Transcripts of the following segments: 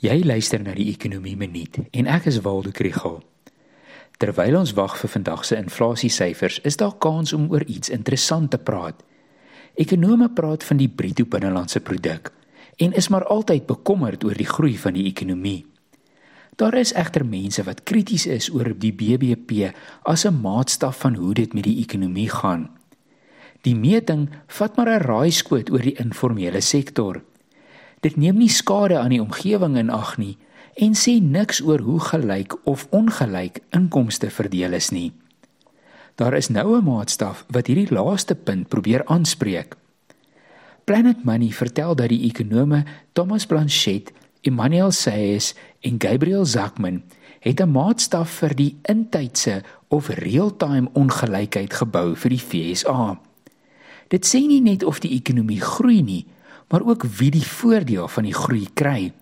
Jy luister na die Ekonomie Minuut en ek is Waldo Krugel. Terwyl ons wag vir vandag se inflasiesyfers, is daar kans om oor iets interessant te praat. Ekonome praat van die bruto binnelandse produk en is maar altyd bekommerd oor die groei van die ekonomie. Daar is egter mense wat krities is oor die BBP as 'n maatstaf van hoe dit met die ekonomie gaan. Die meting vat maar 'n raaiskoot oor die informele sektor. Dit neem nie skade aan die omgewing in ag nie en sê niks oor hoe gelyk of ongelyk inkomste verdeel is nie. Daar is nou 'n maatstaf wat hierdie laaste punt probeer aanspreek. Planet Money vertel dat die ekonome Thomas Blanchett, Emmanuel Sayes en Gabriel Zachman het 'n maatstaf vir die intydse of real-time ongelykheid gebou vir die FSA. Dit sê nie net of die ekonomie groei nie, maar ook wie die voordeel van die groei kry.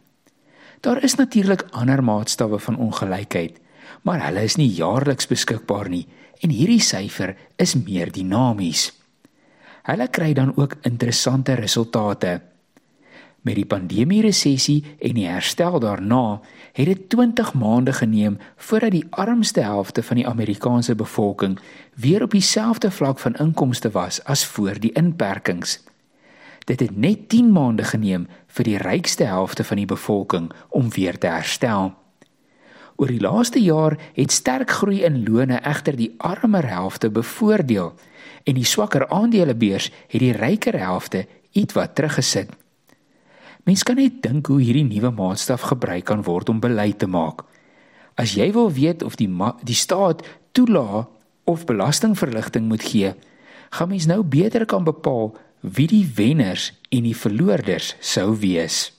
Daar is natuurlik ander maatstawwe van ongelykheid, maar hulle is nie jaarliks beskikbaar nie en hierdie syfer is meer dinamies. Hulle kry dan ook interessante resultate. Met die pandemie resessie en die herstel daarna, het dit 20 maande geneem voordat die armste helfte van die Amerikaanse bevolking weer op dieselfde vlak van inkomste was as voor die inperkings. Dit het net 10 maande geneem vir die rykste helfte van die bevolking om weer te herstel. Oor die laaste jaar het sterk groei in lone egter die armer helfte bevoordeel en die swakker aandelebeurs het die ryker helfte ietwat teruggesit. Mens kan net dink hoe hierdie nuwe maatstaf gebruik kan word om beleid te maak. As jy wil weet of die die staat toelaat of belastingverligting moet gee, gaan mens nou beter kan bepaal wie die wenners en die verloorders sou wees.